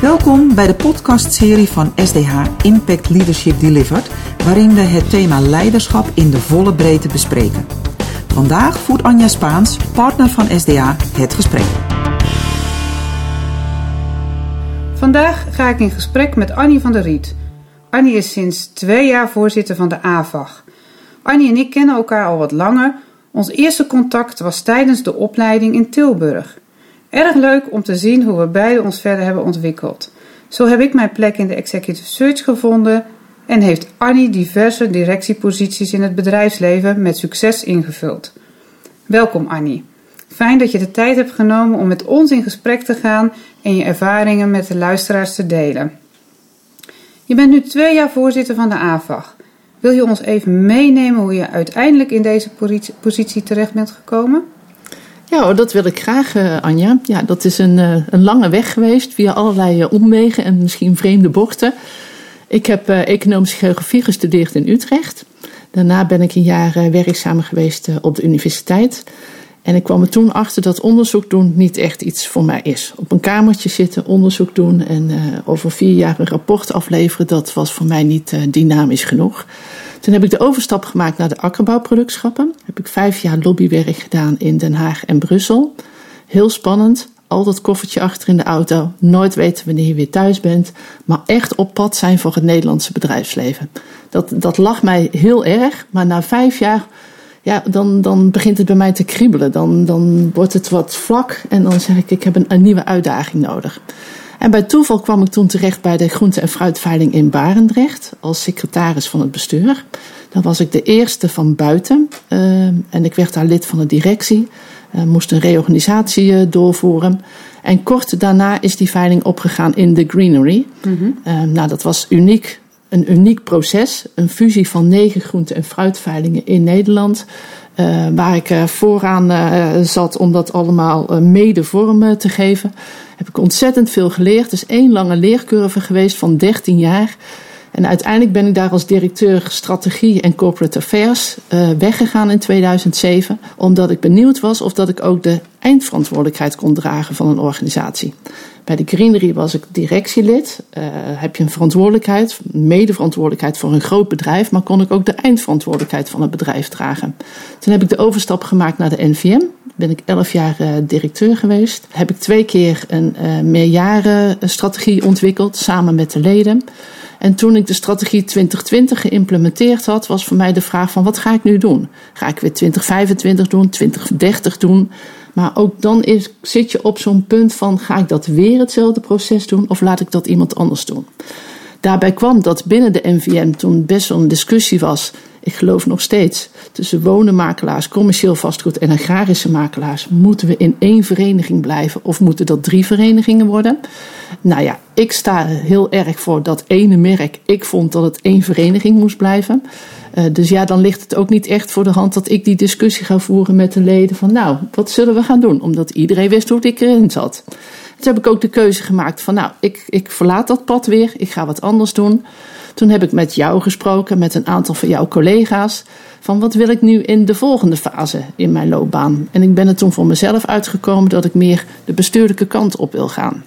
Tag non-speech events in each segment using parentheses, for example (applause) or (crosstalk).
Welkom bij de podcastserie van SDH Impact Leadership Delivered, waarin we het thema leiderschap in de volle breedte bespreken. Vandaag voert Anja Spaans, partner van SDH, het gesprek. Vandaag ga ik in gesprek met Annie van der Riet. Annie is sinds twee jaar voorzitter van de AVAG. Annie en ik kennen elkaar al wat langer. Ons eerste contact was tijdens de opleiding in Tilburg. Erg leuk om te zien hoe we beiden ons verder hebben ontwikkeld. Zo heb ik mijn plek in de executive search gevonden en heeft Annie diverse directieposities in het bedrijfsleven met succes ingevuld. Welkom Annie. Fijn dat je de tijd hebt genomen om met ons in gesprek te gaan en je ervaringen met de luisteraars te delen. Je bent nu twee jaar voorzitter van de AVAG. Wil je ons even meenemen hoe je uiteindelijk in deze positie terecht bent gekomen? Ja, dat wil ik graag, uh, Anja. Ja, dat is een, uh, een lange weg geweest via allerlei uh, omwegen en misschien vreemde bochten. Ik heb economische geografie gestudeerd in Utrecht. Daarna ben ik een jaar werkzaam geweest op de universiteit. En ik kwam er toen achter dat onderzoek doen niet echt iets voor mij is. Op een kamertje zitten, onderzoek doen en over vier jaar een rapport afleveren, dat was voor mij niet dynamisch genoeg. Toen heb ik de overstap gemaakt naar de akkerbouwproductschappen. Heb ik vijf jaar lobbywerk gedaan in Den Haag en Brussel. Heel spannend. Al dat koffertje achter in de auto. Nooit weten wanneer je weer thuis bent. Maar echt op pad zijn voor het Nederlandse bedrijfsleven. Dat, dat lag mij heel erg. Maar na vijf jaar ja, dan, dan begint het bij mij te kriebelen. Dan, dan wordt het wat vlak en dan zeg ik, ik heb een, een nieuwe uitdaging nodig. En bij toeval kwam ik toen terecht bij de groente- en fruitveiling in Barendrecht als secretaris van het bestuur. Dan was ik de eerste van buiten uh, en ik werd daar lid van de directie. Uh, moest een reorganisatie uh, doorvoeren. En kort daarna is die veiling opgegaan in de Greenery. Mm -hmm. nou, dat was uniek, een uniek proces. Een fusie van negen groente- en fruitveilingen in Nederland. Uh, waar ik uh, vooraan uh, zat om dat allemaal mede vorm te geven. Heb ik ontzettend veel geleerd. Dus één lange leercurve geweest van 13 jaar. En uiteindelijk ben ik daar als directeur strategie en corporate affairs weggegaan in 2007. Omdat ik benieuwd was of dat ik ook de eindverantwoordelijkheid kon dragen van een organisatie. Bij de Greenery was ik directielid. Uh, heb je een verantwoordelijkheid, medeverantwoordelijkheid voor een groot bedrijf, maar kon ik ook de eindverantwoordelijkheid van het bedrijf dragen. Toen heb ik de overstap gemaakt naar de NVM. Ben ik elf jaar uh, directeur geweest. Heb ik twee keer een uh, meerjarenstrategie ontwikkeld samen met de leden. En toen ik de strategie 2020 geïmplementeerd had, was voor mij de vraag van wat ga ik nu doen? Ga ik weer 2025 doen, 2030 doen? Maar ook dan zit je op zo'n punt van ga ik dat weer hetzelfde proces doen of laat ik dat iemand anders doen? Daarbij kwam dat binnen de NVM toen best wel een discussie was, ik geloof nog steeds, tussen wonenmakelaars, commercieel vastgoed en agrarische makelaars. Moeten we in één vereniging blijven of moeten dat drie verenigingen worden? Nou ja, ik sta heel erg voor dat ene merk. Ik vond dat het één vereniging moest blijven. Uh, dus ja, dan ligt het ook niet echt voor de hand dat ik die discussie ga voeren met de leden van nou, wat zullen we gaan doen? Omdat iedereen wist hoe ik erin zat. Toen heb ik ook de keuze gemaakt van nou, ik, ik verlaat dat pad weer, ik ga wat anders doen. Toen heb ik met jou gesproken, met een aantal van jouw collega's, van wat wil ik nu in de volgende fase in mijn loopbaan. En ik ben er toen voor mezelf uitgekomen dat ik meer de bestuurlijke kant op wil gaan.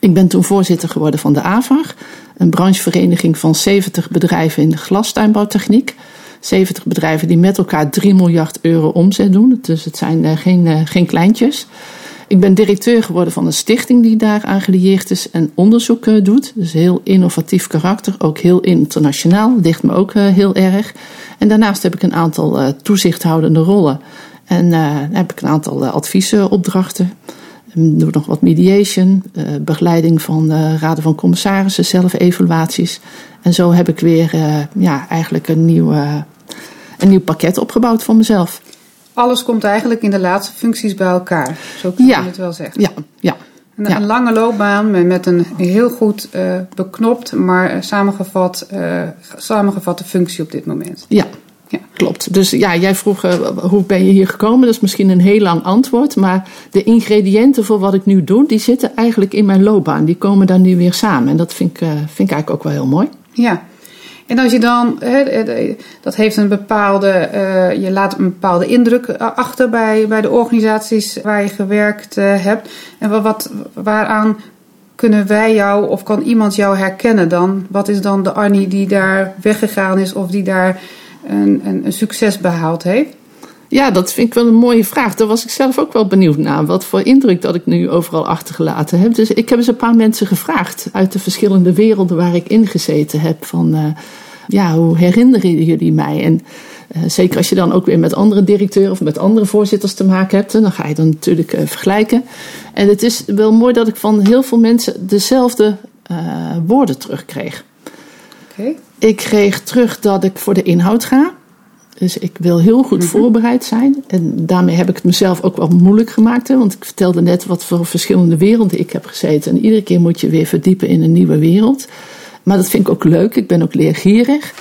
Ik ben toen voorzitter geworden van de AVAG, een branchevereniging van 70 bedrijven in de glastuinbouwtechniek. 70 bedrijven die met elkaar 3 miljard euro omzet doen. Dus het zijn uh, geen, uh, geen kleintjes. Ik ben directeur geworden van een stichting die daar gelieerd is en onderzoek uh, doet. Dus heel innovatief karakter, ook heel internationaal, ligt me ook heel erg. En daarnaast heb ik een aantal toezichthoudende rollen. En heb ik een aantal adviesopdrachten. Doe nog wat mediation, begeleiding van raden van commissarissen, zelfevaluaties. En zo heb ik weer ja, eigenlijk een nieuw, een nieuw pakket opgebouwd voor mezelf. Alles komt eigenlijk in de laatste functies bij elkaar. Zo kun je ja. het wel zeggen. Ja, ja. Een, ja. een lange loopbaan met een heel goed beknopt, maar samengevat, samengevatte functie op dit moment. Ja, ja. Klopt. Dus ja, jij vroeg uh, hoe ben je hier gekomen? Dat is misschien een heel lang antwoord. Maar de ingrediënten voor wat ik nu doe, die zitten eigenlijk in mijn loopbaan. Die komen daar nu weer samen. En dat vind ik, uh, vind ik eigenlijk ook wel heel mooi. Ja. En als je dan, hè, dat heeft een bepaalde, uh, je laat een bepaalde indruk achter bij, bij de organisaties waar je gewerkt hebt. En wat, waaraan kunnen wij jou of kan iemand jou herkennen dan? Wat is dan de Annie die daar weggegaan is of die daar een, een succes behaald heeft? Ja, dat vind ik wel een mooie vraag. Daar was ik zelf ook wel benieuwd naar. Wat voor indruk dat ik nu overal achtergelaten heb. Dus ik heb eens een paar mensen gevraagd uit de verschillende werelden waar ik ingezeten heb. Van uh, ja, hoe herinneren jullie mij? En uh, zeker als je dan ook weer met andere directeuren of met andere voorzitters te maken hebt, dan ga je dan natuurlijk uh, vergelijken. En het is wel mooi dat ik van heel veel mensen dezelfde woorden terugkreeg. Okay. Ik kreeg terug dat ik voor de inhoud ga. Dus ik wil heel goed mm-hmm. voorbereid zijn. En daarmee heb ik het mezelf ook wel moeilijk gemaakt. Hè? Want ik vertelde net wat voor verschillende werelden ik heb gezeten. En iedere keer moet je weer verdiepen in een nieuwe wereld. Maar dat vind ik ook leuk. Ik ben ook leergierig.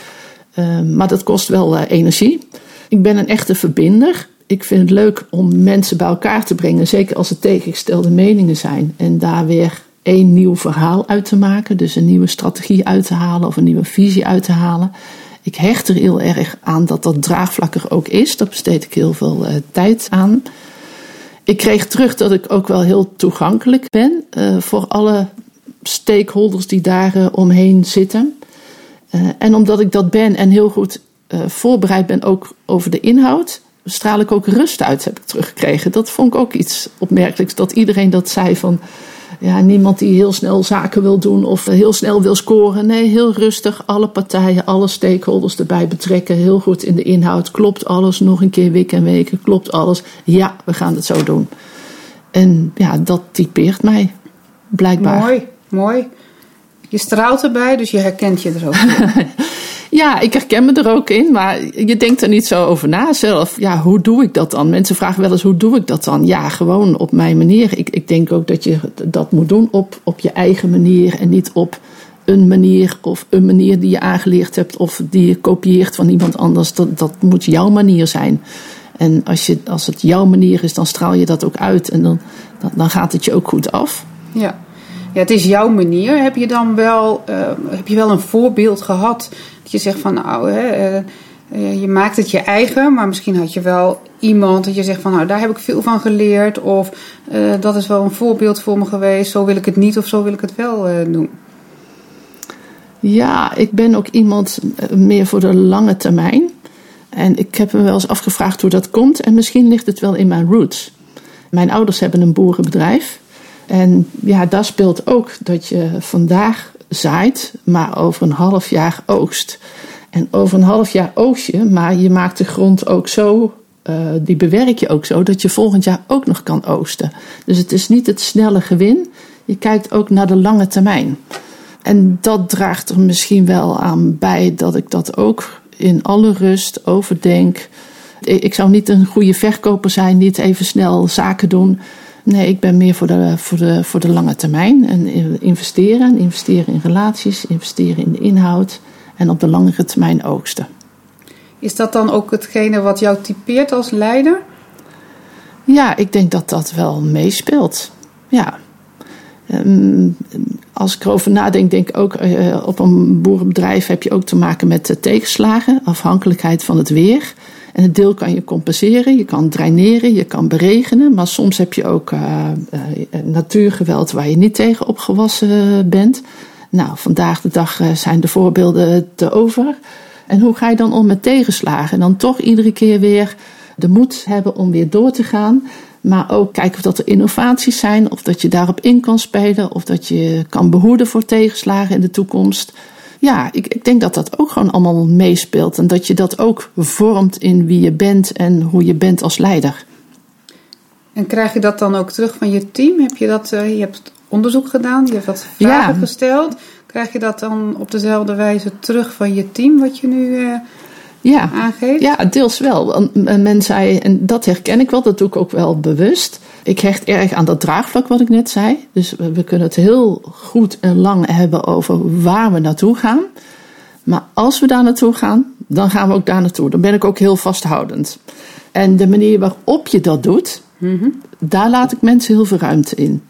Uh, maar dat kost wel uh, energie. Ik ben een echte verbinder. Ik vind het leuk om mensen bij elkaar te brengen. Zeker als het tegengestelde meningen zijn. En daar weer één nieuw verhaal uit te maken. Dus een nieuwe strategie uit te halen of een nieuwe visie uit te halen. Ik hecht er heel erg aan dat dat draagvlakkig ook is. Daar besteed ik heel veel uh, tijd aan. Ik kreeg terug dat ik ook wel heel toegankelijk ben uh, voor alle stakeholders die daar uh, omheen zitten. en omdat ik dat ben en heel goed voorbereid ben ook over de inhoud, straal ik ook rust uit, heb ik teruggekregen. Dat vond ik ook iets opmerkelijks, dat iedereen dat zei van ja, niemand die heel snel zaken wil doen of heel snel wil scoren. Nee, heel rustig. Alle partijen, alle stakeholders erbij betrekken. Heel goed in de inhoud. Klopt alles nog een keer week en weken? Klopt alles? Ja, we gaan het zo doen. En ja, dat typeert mij. Blijkbaar. Mooi, mooi. Je straalt erbij, dus je herkent je er ook (laughs) Ja, ik herken me er ook in, maar je denkt er niet zo over na zelf. Ja, hoe doe ik dat dan? Mensen vragen wel eens, hoe doe ik dat dan? Ja, gewoon op mijn manier. Ik, ik denk ook dat je dat moet doen op, op je eigen manier en niet op een manier of een manier die je aangeleerd hebt of die je kopieert van iemand anders. Dat, dat moet jouw manier zijn. En als, je, als het jouw manier is, dan straal je dat ook uit en dan, dan, dan gaat het je ook goed af. Ja. Het is jouw manier. Heb je dan wel, uh, heb je wel een voorbeeld gehad dat je zegt van nou, hè, uh, je maakt het je eigen, maar misschien had je wel iemand dat je zegt van nou, daar heb ik veel van geleerd. Of dat is wel een voorbeeld voor me geweest, zo wil ik het niet of zo wil ik het wel doen. Ja, ik ben ook iemand meer voor de lange termijn. En ik heb me wel eens afgevraagd hoe dat komt. En misschien ligt het wel in mijn roots. Mijn ouders hebben een boerenbedrijf. En ja, daar speelt ook dat je vandaag zaait, maar over een half jaar oogst. En over een half jaar oogst je, maar je maakt de grond ook zo, uh, die bewerk je ook zo, dat je volgend jaar ook nog kan oogsten. Dus het is niet het snelle gewin, je kijkt ook naar de lange termijn. En dat draagt er misschien wel aan bij dat ik dat ook in alle rust overdenk. Ik zou niet een goede verkoper zijn, niet even snel zaken doen. Nee, ik ben meer voor de, voor de, voor de lange termijn. En investeren, investeren in relaties, investeren in de inhoud en op de langere termijn oogsten. Is dat dan ook hetgene wat jou typeert als leider? Ja, ik denk dat dat wel meespeelt. Ja. Ehm, als ik erover nadenk, denk ik ook uh, op een boerenbedrijf heb je ook te maken met tegenslagen, afhankelijkheid van het weer. En een deel kan je compenseren, je kan draineren, je kan beregenen. Maar soms heb je ook uh, uh, natuurgeweld waar je niet tegen opgewassen bent. Nou, vandaag de dag uh, zijn de voorbeelden te over. En hoe ga je dan om met tegenslagen? En dan toch iedere keer weer de moed hebben om weer door te gaan. Maar ook kijken of dat er innovaties zijn, of dat je daarop in kan spelen, of dat je kan behoeden voor tegenslagen in de toekomst ja, ik, ik denk dat dat ook gewoon allemaal meespeelt. En dat je dat ook vormt in wie je bent en hoe je bent als leider. En krijg je dat dan ook terug van je team? Heb je dat, uh, je hebt onderzoek gedaan, je hebt wat vragen ja. gesteld. Krijg je dat dan op dezelfde wijze terug van je team, wat je nu uh, ja. aangeeft? Ja, deels wel. Men zei, en dat herken ik wel, dat doe ik ook wel bewust ik hecht erg aan dat draagvlak wat ik net zei. Dus we, kunnen het heel goed en lang hebben over waar we naartoe gaan. Maar als we daar naartoe gaan, dan gaan we ook daar naartoe. Dan ben ik ook heel vasthoudend. En de manier waarop je dat doet, mm-hmm. daar laat ik mensen heel veel ruimte in.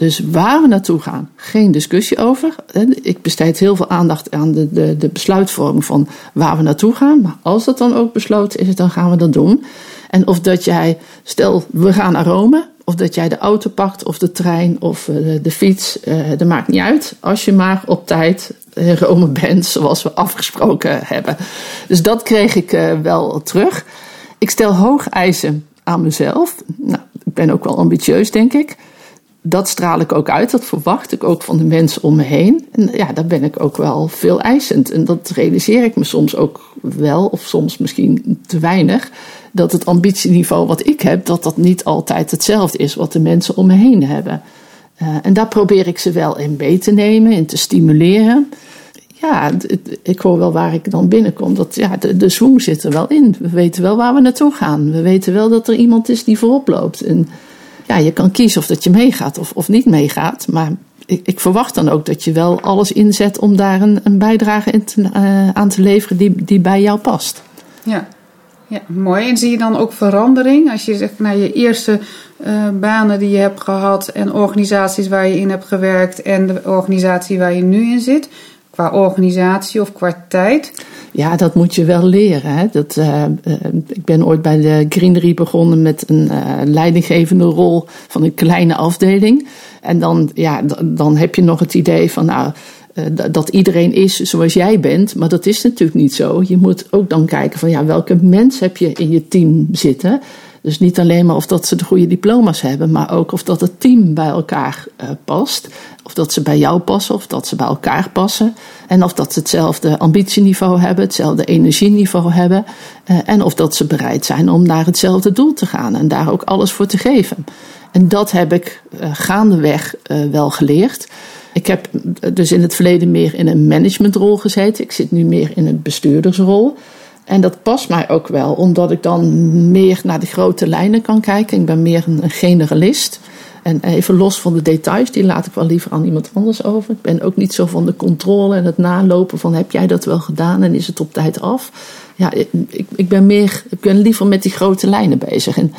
Dus waar we naartoe gaan, geen discussie over. Ik besteed heel veel aandacht aan de, de, de besluitvorming van waar we naartoe gaan. Maar als dat dan ook besloten is, dan gaan we dat doen. En of dat jij, stel we gaan naar Rome, Of dat jij de auto pakt, of de trein, of de fiets. dat maakt niet uit. Als je maar op tijd in Rome bent, zoals we afgesproken hebben. Dus dat kreeg ik wel terug. Ik stel hoog eisen aan mezelf. Nou, ik ben ook wel ambitieus, denk ik dat straal ik ook uit. Dat verwacht ik ook van de mensen om me heen. En ja, daar ben ik ook wel veel eisend. En dat realiseer ik me soms ook wel, of soms misschien te weinig. Dat het ambitieniveau wat ik heb, dat dat niet altijd hetzelfde is wat de mensen om me heen hebben. Uh, en daar probeer ik ze wel in mee te nemen, in te stimuleren. Ja, ik hoor wel waar ik dan binnenkom. Dat, ja, de, de zit er wel in. We weten wel waar we naartoe gaan. We weten wel dat er iemand is die voorop loopt. En ja, je kan kiezen of dat je meegaat of, of niet meegaat. Maar ik, ik, verwacht dan ook dat je wel alles inzet om daar een, een bijdrage in te, uh, aan te leveren die, die bij jou past. Ja. ja, mooi. En zie je dan ook verandering als je zegt naar je eerste uh, banen die je hebt gehad en organisaties waar je in hebt gewerkt en de organisatie waar je nu in zit? Qua organisatie of qua tijd? Ja, dat moet je wel leren. Hè? Dat, uh, ik ben ooit bij de Greenery begonnen met een uh, leidinggevende rol van een kleine afdeling. En dan, ja, dan heb je nog het idee van, nou, dat iedereen is zoals jij bent. Maar dat is natuurlijk niet zo. Je moet ook dan kijken van, ja, welke mens heb je in je team zitten? Dus niet alleen maar of dat ze de goede diploma's hebben, maar ook of dat het team bij elkaar uh, past. Of dat ze bij jou passen, of dat ze bij elkaar passen. En of dat ze hetzelfde ambitieniveau hebben, hetzelfde energieniveau hebben. Uh, en of dat ze bereid zijn om naar hetzelfde doel te gaan en daar ook alles voor te geven. En dat heb ik uh, gaandeweg wel geleerd. Ik heb dus in het verleden meer in een managementrol gezeten. Ik zit nu meer in een bestuurdersrol. En dat past mij ook wel, omdat ik dan meer naar de grote lijnen kan kijken. Ik ben meer een generalist. En even los van de details, die laat ik wel liever aan iemand anders over. Ik ben ook niet zo van de controle en het nalopen van heb jij dat wel gedaan en is het op tijd af. Ja, ik, ik ben meer, ik ben liever met die grote lijnen bezig. En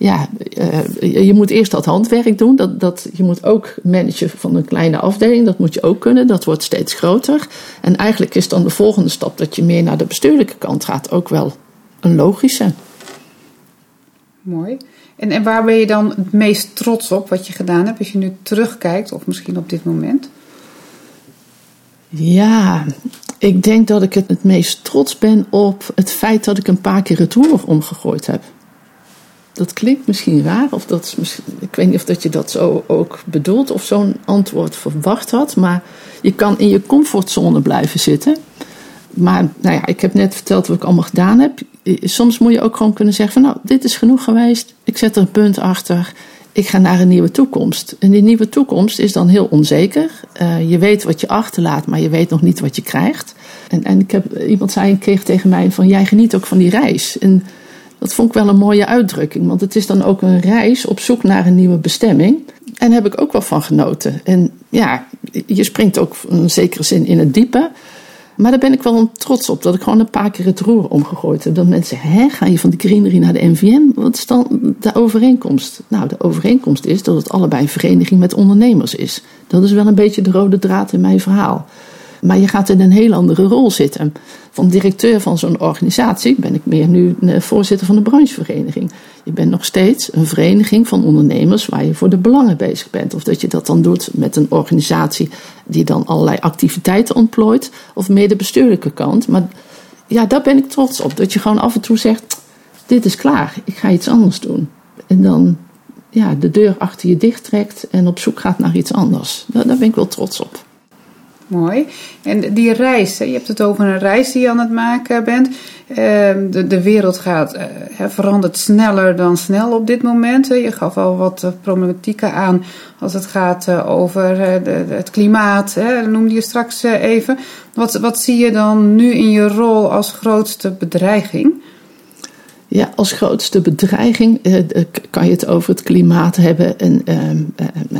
ja, uh, je moet eerst dat handwerk doen. Dat, dat, je moet ook managen van een kleine afdeling. Dat moet je ook kunnen. Dat wordt steeds groter. En eigenlijk is dan de volgende stap dat je meer naar de bestuurlijke kant gaat ook wel een logische. Mooi. En, en waar ben je dan het meest trots op wat je gedaan hebt als je nu terugkijkt, of misschien op dit moment? Ja, ik denk dat ik het, het meest trots ben op het feit dat ik een paar keer het roer omgegooid heb dat klinkt misschien raar, of dat is ik weet niet of dat je dat zo ook bedoelt of zo'n antwoord verwacht had, maar je kan in je comfortzone blijven zitten. Maar nou ja, ik heb net verteld wat ik allemaal gedaan heb. Soms moet je ook gewoon kunnen zeggen van nou, dit is genoeg geweest. Ik zet er een punt achter. Ik ga naar een nieuwe toekomst. En die nieuwe toekomst is dan heel onzeker. Uh, je weet wat je achterlaat, maar je weet nog niet wat je krijgt. En, en ik heb, iemand zei een tegen mij van jij geniet ook van die reis. En dat vond ik wel een mooie uitdrukking, want het is dan ook een reis op zoek naar een nieuwe bestemming. En daar heb ik ook wel van genoten. En ja, je springt ook in zekere zin in het diepe. Maar daar ben ik wel trots op, dat ik gewoon een paar keer het roer omgegooid heb. Dat mensen zeggen, hè, ga je van de greenery naar de NVM? Wat is dan de overeenkomst? Nou, de overeenkomst is dat het allebei een vereniging met ondernemers is. Dat is wel een beetje de rode draad in mijn verhaal. Maar je gaat in een heel andere rol zitten. Van directeur van zo'n organisatie ben ik meer nu voorzitter van de branchevereniging. Je bent nog steeds een vereniging van ondernemers waar je voor de belangen bezig bent. Of dat je dat dan doet met een organisatie die dan allerlei activiteiten ontplooit. Of meer de bestuurlijke kant. Maar ja, daar ben ik trots op. Dat je gewoon af en toe zegt, dit is klaar, ik ga iets anders doen. En dan ja, de deur achter je dicht trekt en op zoek gaat naar iets anders. Daar ben ik wel trots op. Mooi. En die reis, je hebt het over een reis die je aan het maken bent. Ehm, de, wereld gaat, eh, verandert sneller dan snel op dit moment. Je gaf al wat eh, problematieken aan als het gaat eh, over het klimaat. Dat noemde je straks even. Wat, wat zie je dan nu in je rol als grootste bedreiging? Ja, als grootste bedreiging kan je het over het klimaat hebben. En ehm,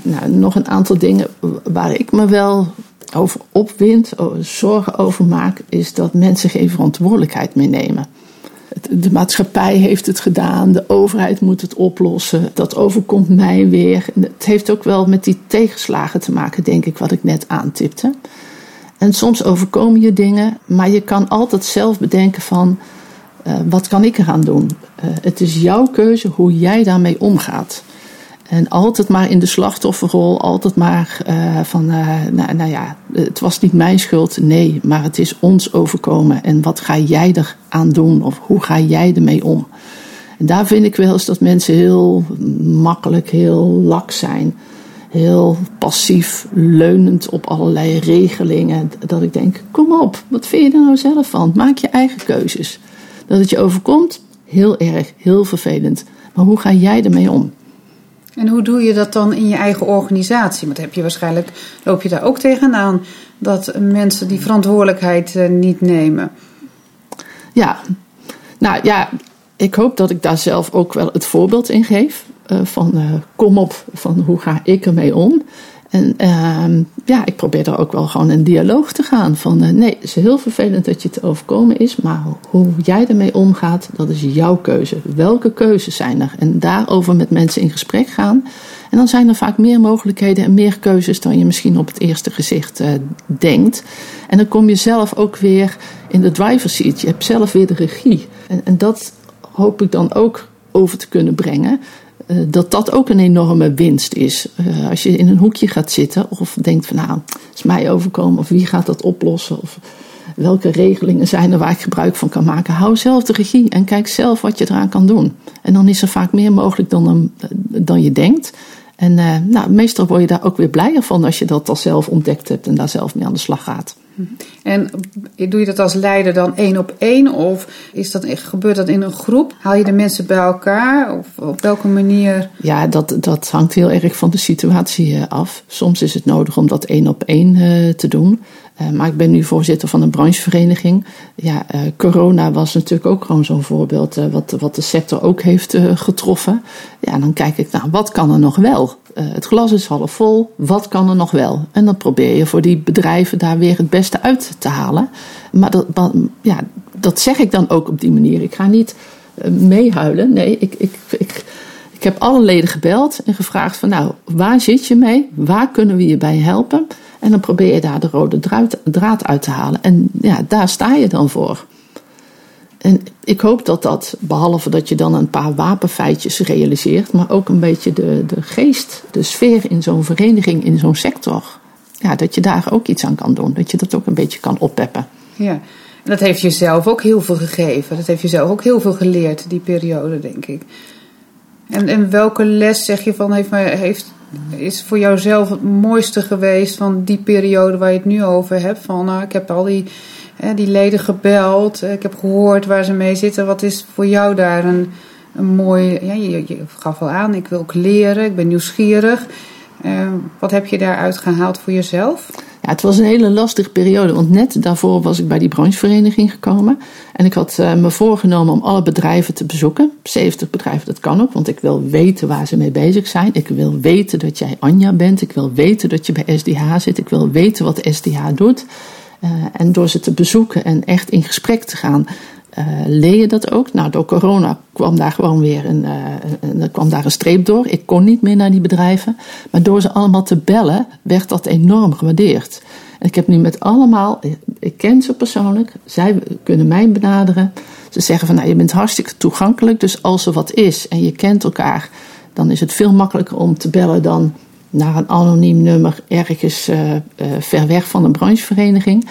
nou, nog een aantal dingen waar ik me wel over opwind, zorgen over maak, is dat mensen geen verantwoordelijkheid meer nemen. De maatschappij heeft het gedaan, de overheid moet het oplossen, dat overkomt mij weer. Het heeft ook wel met die tegenslagen te maken, denk ik, wat ik net aantipte. En soms overkomen je dingen, maar je kan altijd zelf bedenken van, uh, wat kan ik eraan doen? Uh, het is jouw keuze hoe jij daarmee omgaat. En altijd maar in de slachtofferrol, altijd maar uh, van, uh, nou, nou, ja, het was niet mijn schuld. Nee, maar het is ons overkomen. En wat ga jij er aan doen? Of hoe ga jij ermee om? En daar vind ik wel eens dat mensen heel makkelijk, heel lak zijn. Heel passief, leunend op allerlei regelingen. Dat ik denk, kom op, wat vind je er nou zelf van? Maak je eigen keuzes. Dat het je overkomt, heel erg, heel vervelend. Maar hoe ga jij ermee om? En hoe doe je dat dan in je eigen organisatie? Want heb je waarschijnlijk, loop je daar ook tegenaan dat mensen die verantwoordelijkheid eh, niet nemen? Ja, nou ja, ik hoop dat ik daar zelf ook wel het voorbeeld in geef. Uh, van uh, kom op, van hoe ga ik ermee om? En uh, ja, ik probeer er ook wel gewoon een dialoog te gaan. Van uh, nee, het is heel vervelend dat je te overkomen is, maar hoe jij ermee omgaat, dat is jouw keuze. Welke keuzes zijn er? En daarover met mensen in gesprek gaan. En dan zijn er vaak meer mogelijkheden en meer keuzes dan je misschien op het eerste gezicht uh, denkt. En dan kom je zelf ook weer in de driver's seat. Je hebt zelf weer de regie. En, en dat hoop ik dan ook over te kunnen brengen. Uh, dat dat ook een enorme winst is. Uh, als je in een hoekje gaat zitten of denkt van nou, is mij overkomen of wie gaat dat oplossen of welke regelingen zijn er waar ik gebruik van kan maken. Hou zelf de regie en kijk zelf wat je eraan kan doen. En dan is er vaak meer mogelijk dan, dan je denkt. En uh, nou, meestal word je daar ook weer blijer van als je dat al zelf ontdekt hebt en daar zelf mee aan de slag gaat. En doe je dat als leider dan één op één? Of is dat, gebeurt dat in een groep? Haal je de mensen bij elkaar? Of op welke manier? Ja, dat, dat hangt heel erg van de situatie af. Soms is het nodig om dat één op één te doen. Maar ik ben nu voorzitter van een branchevereniging. Ja, corona was natuurlijk ook gewoon zo'n voorbeeld wat, wat de sector ook heeft getroffen. Ja, dan kijk ik naar wat kan er nog wel? het glas is half vol, wat kan er nog wel? En dan probeer je voor die bedrijven daar weer het beste uit te halen. Maar dat, ja, dat zeg ik dan ook op die manier. Ik ga niet meehuilen. Nee, ik, ik, ik, ik heb alle leden gebeld en gevraagd van nou, waar zit je mee? Waar kunnen we je bij helpen? En dan probeer je daar de rode draad, uit te halen. En ja, daar sta je dan voor. En ik hoop dat dat, behalve dat je dan een paar wapenfeitjes realiseert, maar ook een beetje de, de geest, de sfeer in zo'n vereniging, in zo'n sector, ja, dat je daar ook iets aan kan doen. Dat je dat ook een beetje kan oppeppen. Ja, en dat heeft jezelf ook heel veel gegeven. Dat heeft jezelf ook heel veel geleerd, die periode, denk ik. En, en welke les zeg je van heeft, heeft, is voor jouzelf het mooiste geweest van die periode waar je het nu over hebt? Van nou, ik heb al die die leden gebeld. Ik heb gehoord waar ze mee zitten. Wat is voor jou daar een, een mooi. Ja, je, gaf al aan, ik wil ook leren, ik ben nieuwsgierig. Uh, wat heb je daaruit gehaald voor jezelf? Het was een hele lastige periode, want net daarvoor was ik bij die branchevereniging gekomen. En ik had uh, me voorgenomen om alle bedrijven te bezoeken. 70 bedrijven, dat kan ook, want ik wil weten waar ze mee bezig zijn. Ik wil weten dat jij Anja bent. Ik wil weten dat je bij SDH zit. Ik wil weten wat SDH doet. Uh, en door ze te bezoeken en echt in gesprek te gaan, uh, je dat ook. Nou, door corona kwam daar gewoon weer een, uh, kwam daar een streep door. Ik kon niet meer naar die bedrijven. Maar door ze allemaal te bellen, werd dat enorm gewaardeerd. En ik heb nu met allemaal, ik ken ze persoonlijk, zij kunnen mij benaderen. Ze zeggen van, nou, je bent hartstikke toegankelijk. Dus als er wat is en je kent elkaar, dan is het veel makkelijker om te bellen dan naar een anoniem nummer ergens ver weg van een branchevereniging.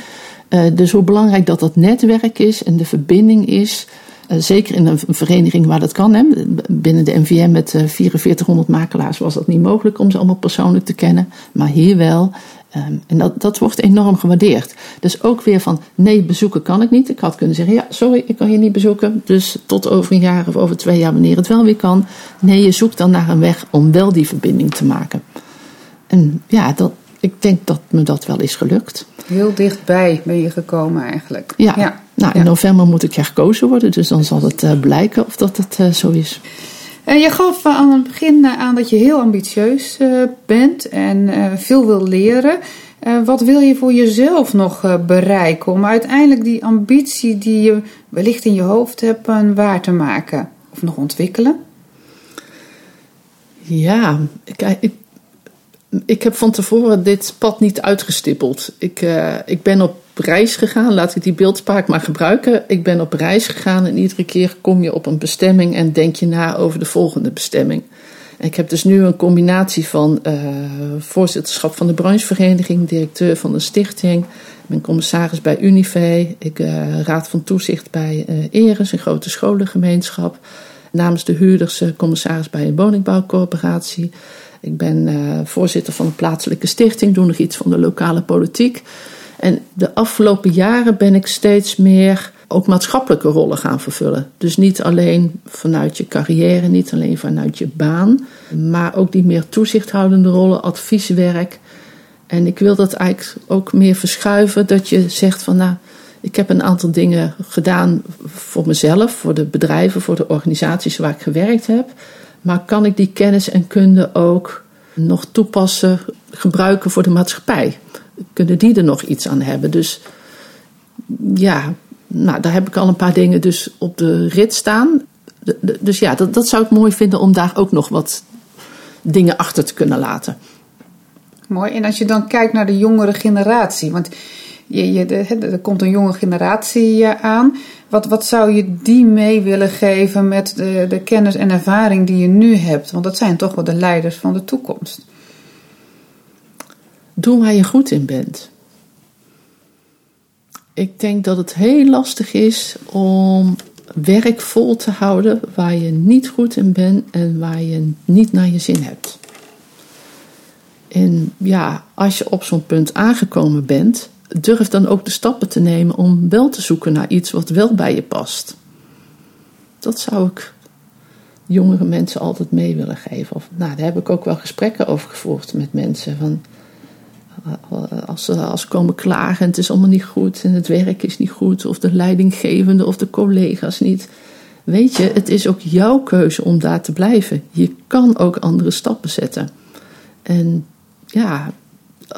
Uh, dus hoe belangrijk dat dat netwerk is en de verbinding is. zeker in een vereniging waar dat kan. Hè. Binnen de NVM met 4400 makelaars was dat niet mogelijk om ze allemaal persoonlijk te kennen. Maar hier wel. Um, en dat, dat wordt enorm gewaardeerd. Dus ook weer van nee, bezoeken kan ik niet. Ik had kunnen zeggen: ja, sorry, ik kan je niet bezoeken. Dus tot over een jaar of over twee jaar, wanneer het wel weer kan. Nee, je zoekt dan naar een weg om wel die verbinding te maken. En ja, dat, ik denk dat me dat wel is gelukt. Heel dichtbij ben je gekomen eigenlijk. Ja, ja. nou in ja. november moet ik herkozen worden, dus dan zal het uh, blijken of dat het uh, zo is. En je gaf aan het begin aan dat je heel ambitieus bent en veel wil leren. wat wil je voor jezelf nog bereiken om uiteindelijk die ambitie die je wellicht in je hoofd hebt waar te maken? Of nog ontwikkelen? Ja, kijk, ik, ik heb van tevoren dit pad niet uitgestippeld. Ik, uh, ik ben op reis gegaan, laat ik die beeldspraak maar gebruiken. Ik ben op reis gegaan en iedere keer kom je op een bestemming en denk je na over de volgende bestemming. ik heb dus nu een combinatie van uh, voorzitterschap van de branchevereniging, directeur van de stichting. Ben commissaris bij Unive. Ik uh, raad van toezicht bij Eres, een grote scholengemeenschap. Namens de huurders commissaris bij een woningbouwcorporatie. Ik ben voorzitter van een plaatselijke stichting, doe nog iets van de lokale politiek. En de afgelopen jaren ben ik steeds meer ook maatschappelijke rollen gaan vervullen. Dus niet alleen vanuit je carrière, niet alleen vanuit je baan, maar ook die meer toezichthoudende rollen, advieswerk. En ik wil dat eigenlijk ook meer verschuiven, dat je zegt van nou, ik heb een aantal dingen gedaan voor mezelf, voor de bedrijven, voor de organisaties waar ik gewerkt heb. Maar kan ik die kennis en kunde ook nog toepassen, gebruiken voor de maatschappij? Kunnen die er nog iets aan hebben? Dus ja, nou, daar heb ik al een paar dingen dus op de rit staan. Dus ja, dat, dat zou ik mooi vinden om daar ook nog wat dingen achter te kunnen laten. Mooi. En als je dan kijkt naar de jongere generatie, want je, je, er komt een jonge generatie eh, aan. Wat, wat zou je die mee willen geven met de, de kennis en ervaring die je nu hebt? Want dat zijn toch wel de leiders van de toekomst. Doe waar je goed in bent. Ik denk dat het heel lastig is om werk vol te houden waar je niet goed in bent en waar je niet naar je zin hebt. En ja, als je op zo'n punt aangekomen bent, durf dan ook de stappen te nemen om wel te zoeken naar iets wat wel bij je past. Dat zou ik jongere mensen altijd mee willen geven. Of, nou, daar heb ik ook wel gesprekken over gevoerd met mensen. Van, als ze, als komen klagen en het is allemaal niet goed en het werk is niet goed of de leidinggevende of de collega's niet. Weet je, het is ook jouw keuze om daar te blijven. Je kan ook andere stappen zetten. En ja,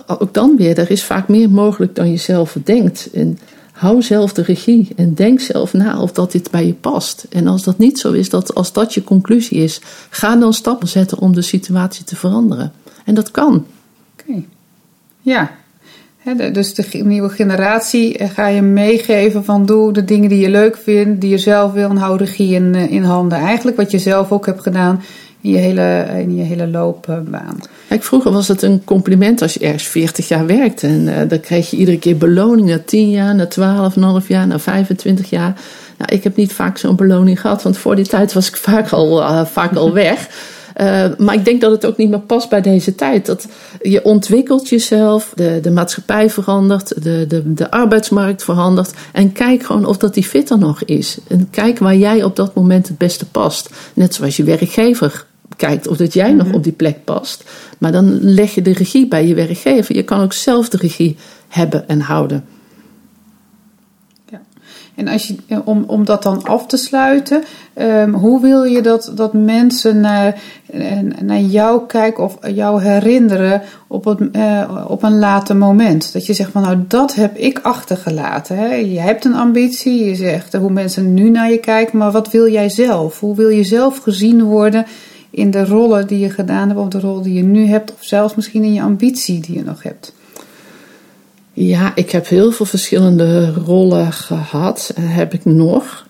ook dan weer, er is vaak meer mogelijk dan je zelf denkt. En hou zelf de regie en denk zelf na of dat dit bij je past. En als dat niet zo is, dat als dat je conclusie is, ga dan stappen zetten om de situatie te veranderen. En dat kan. Oké. Ja, dus de nieuwe generatie eh, ga je meegeven van doe de dingen die je leuk vindt, die je zelf wil en hou regie in, eh, in handen. Eigenlijk wat je zelf ook hebt gedaan in je hele, in je hele loopbaan. Kijk, vroeger was het een compliment als je ergens 40 jaar werkte. En uh, dan kreeg je iedere keer beloning na 10 jaar, na 12,5 jaar, na 25 jaar. Nou, ik heb niet vaak zo'n beloning gehad, want voor die tijd was ik (laughs) vaak al, uh, vaak al weg. Uh, maar ik denk dat het ook niet meer past bij deze tijd. Dat je ontwikkelt jezelf, de, de maatschappij verandert, de, de, de arbeidsmarkt verandert. En kijk gewoon of dat die fit er nog is. En kijk waar jij op dat moment het beste past. Net zoals je werkgever kijkt of dat jij nog mhm. op die plek past. Maar dan leg je de regie bij je werkgever. Je kan ook zelf de regie hebben en houden. En als je, eh, om, om dat dan af te sluiten, um, hoe wil je dat, dat mensen naar, eh, naar jou kijken of jou herinneren op, het, uh, op een later moment? Dat je zegt van nou dat heb ik achtergelaten. Hè? Je hebt een ambitie, je zegt hoe mensen nu naar je kijken, maar wat wil jij zelf? Hoe wil je zelf gezien worden in de rollen die je gedaan hebt of de rol die je nu hebt of zelfs misschien in je ambitie die je nog hebt? Ja, ik heb heel veel verschillende rollen gehad en heb ik nog.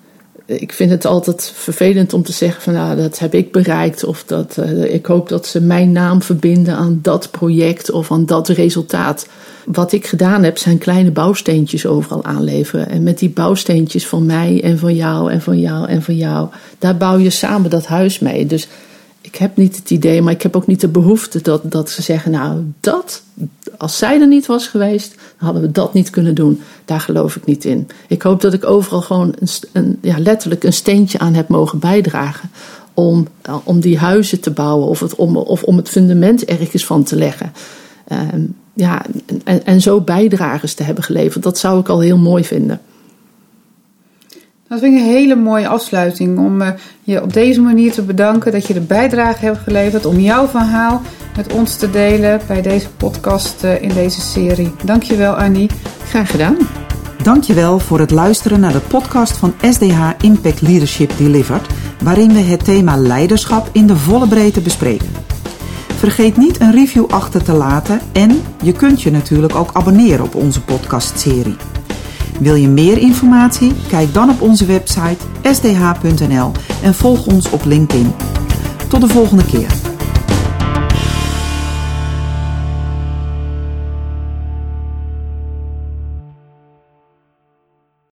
Ik vind het altijd vervelend om te zeggen van nou, dat heb ik bereikt of dat uh, ik hoop dat ze mijn naam verbinden aan dat project of aan dat resultaat. Wat ik gedaan heb zijn kleine bouwsteentjes overal aanleveren en met die bouwsteentjes van mij en van jou en van jou en van jou, daar bouw je samen dat huis mee. Dus ik heb niet het idee, maar ik heb ook niet de behoefte dat, dat ze zeggen: Nou, dat, als zij er niet was geweest, hadden we dat niet kunnen doen. Daar geloof ik niet in. Ik hoop dat ik overal gewoon een, een, ja, letterlijk een steentje aan heb mogen bijdragen. Om, om die huizen te bouwen of, het, om, of om het fundament ergens van te leggen. Ehm, ja, en, en zo bijdragers te hebben geleverd, dat zou ik al heel mooi vinden. Dat vind ik een hele mooie afsluiting om uh, je op deze manier te bedanken dat je de bijdrage hebt geleverd om jouw verhaal met ons te delen bij deze podcast uh, in deze serie. Dankjewel Annie. Graag gedaan. Dankjewel voor het luisteren naar de podcast van SDH Impact Leadership Delivered, waarin we het thema leiderschap in de volle breedte bespreken. Vergeet niet een review achter te laten en je kunt je natuurlijk ook abonneren op onze podcastserie. Wil je meer informatie? Kijk dan op onze website sdh.nl en volg ons op LinkedIn. Tot de volgende keer.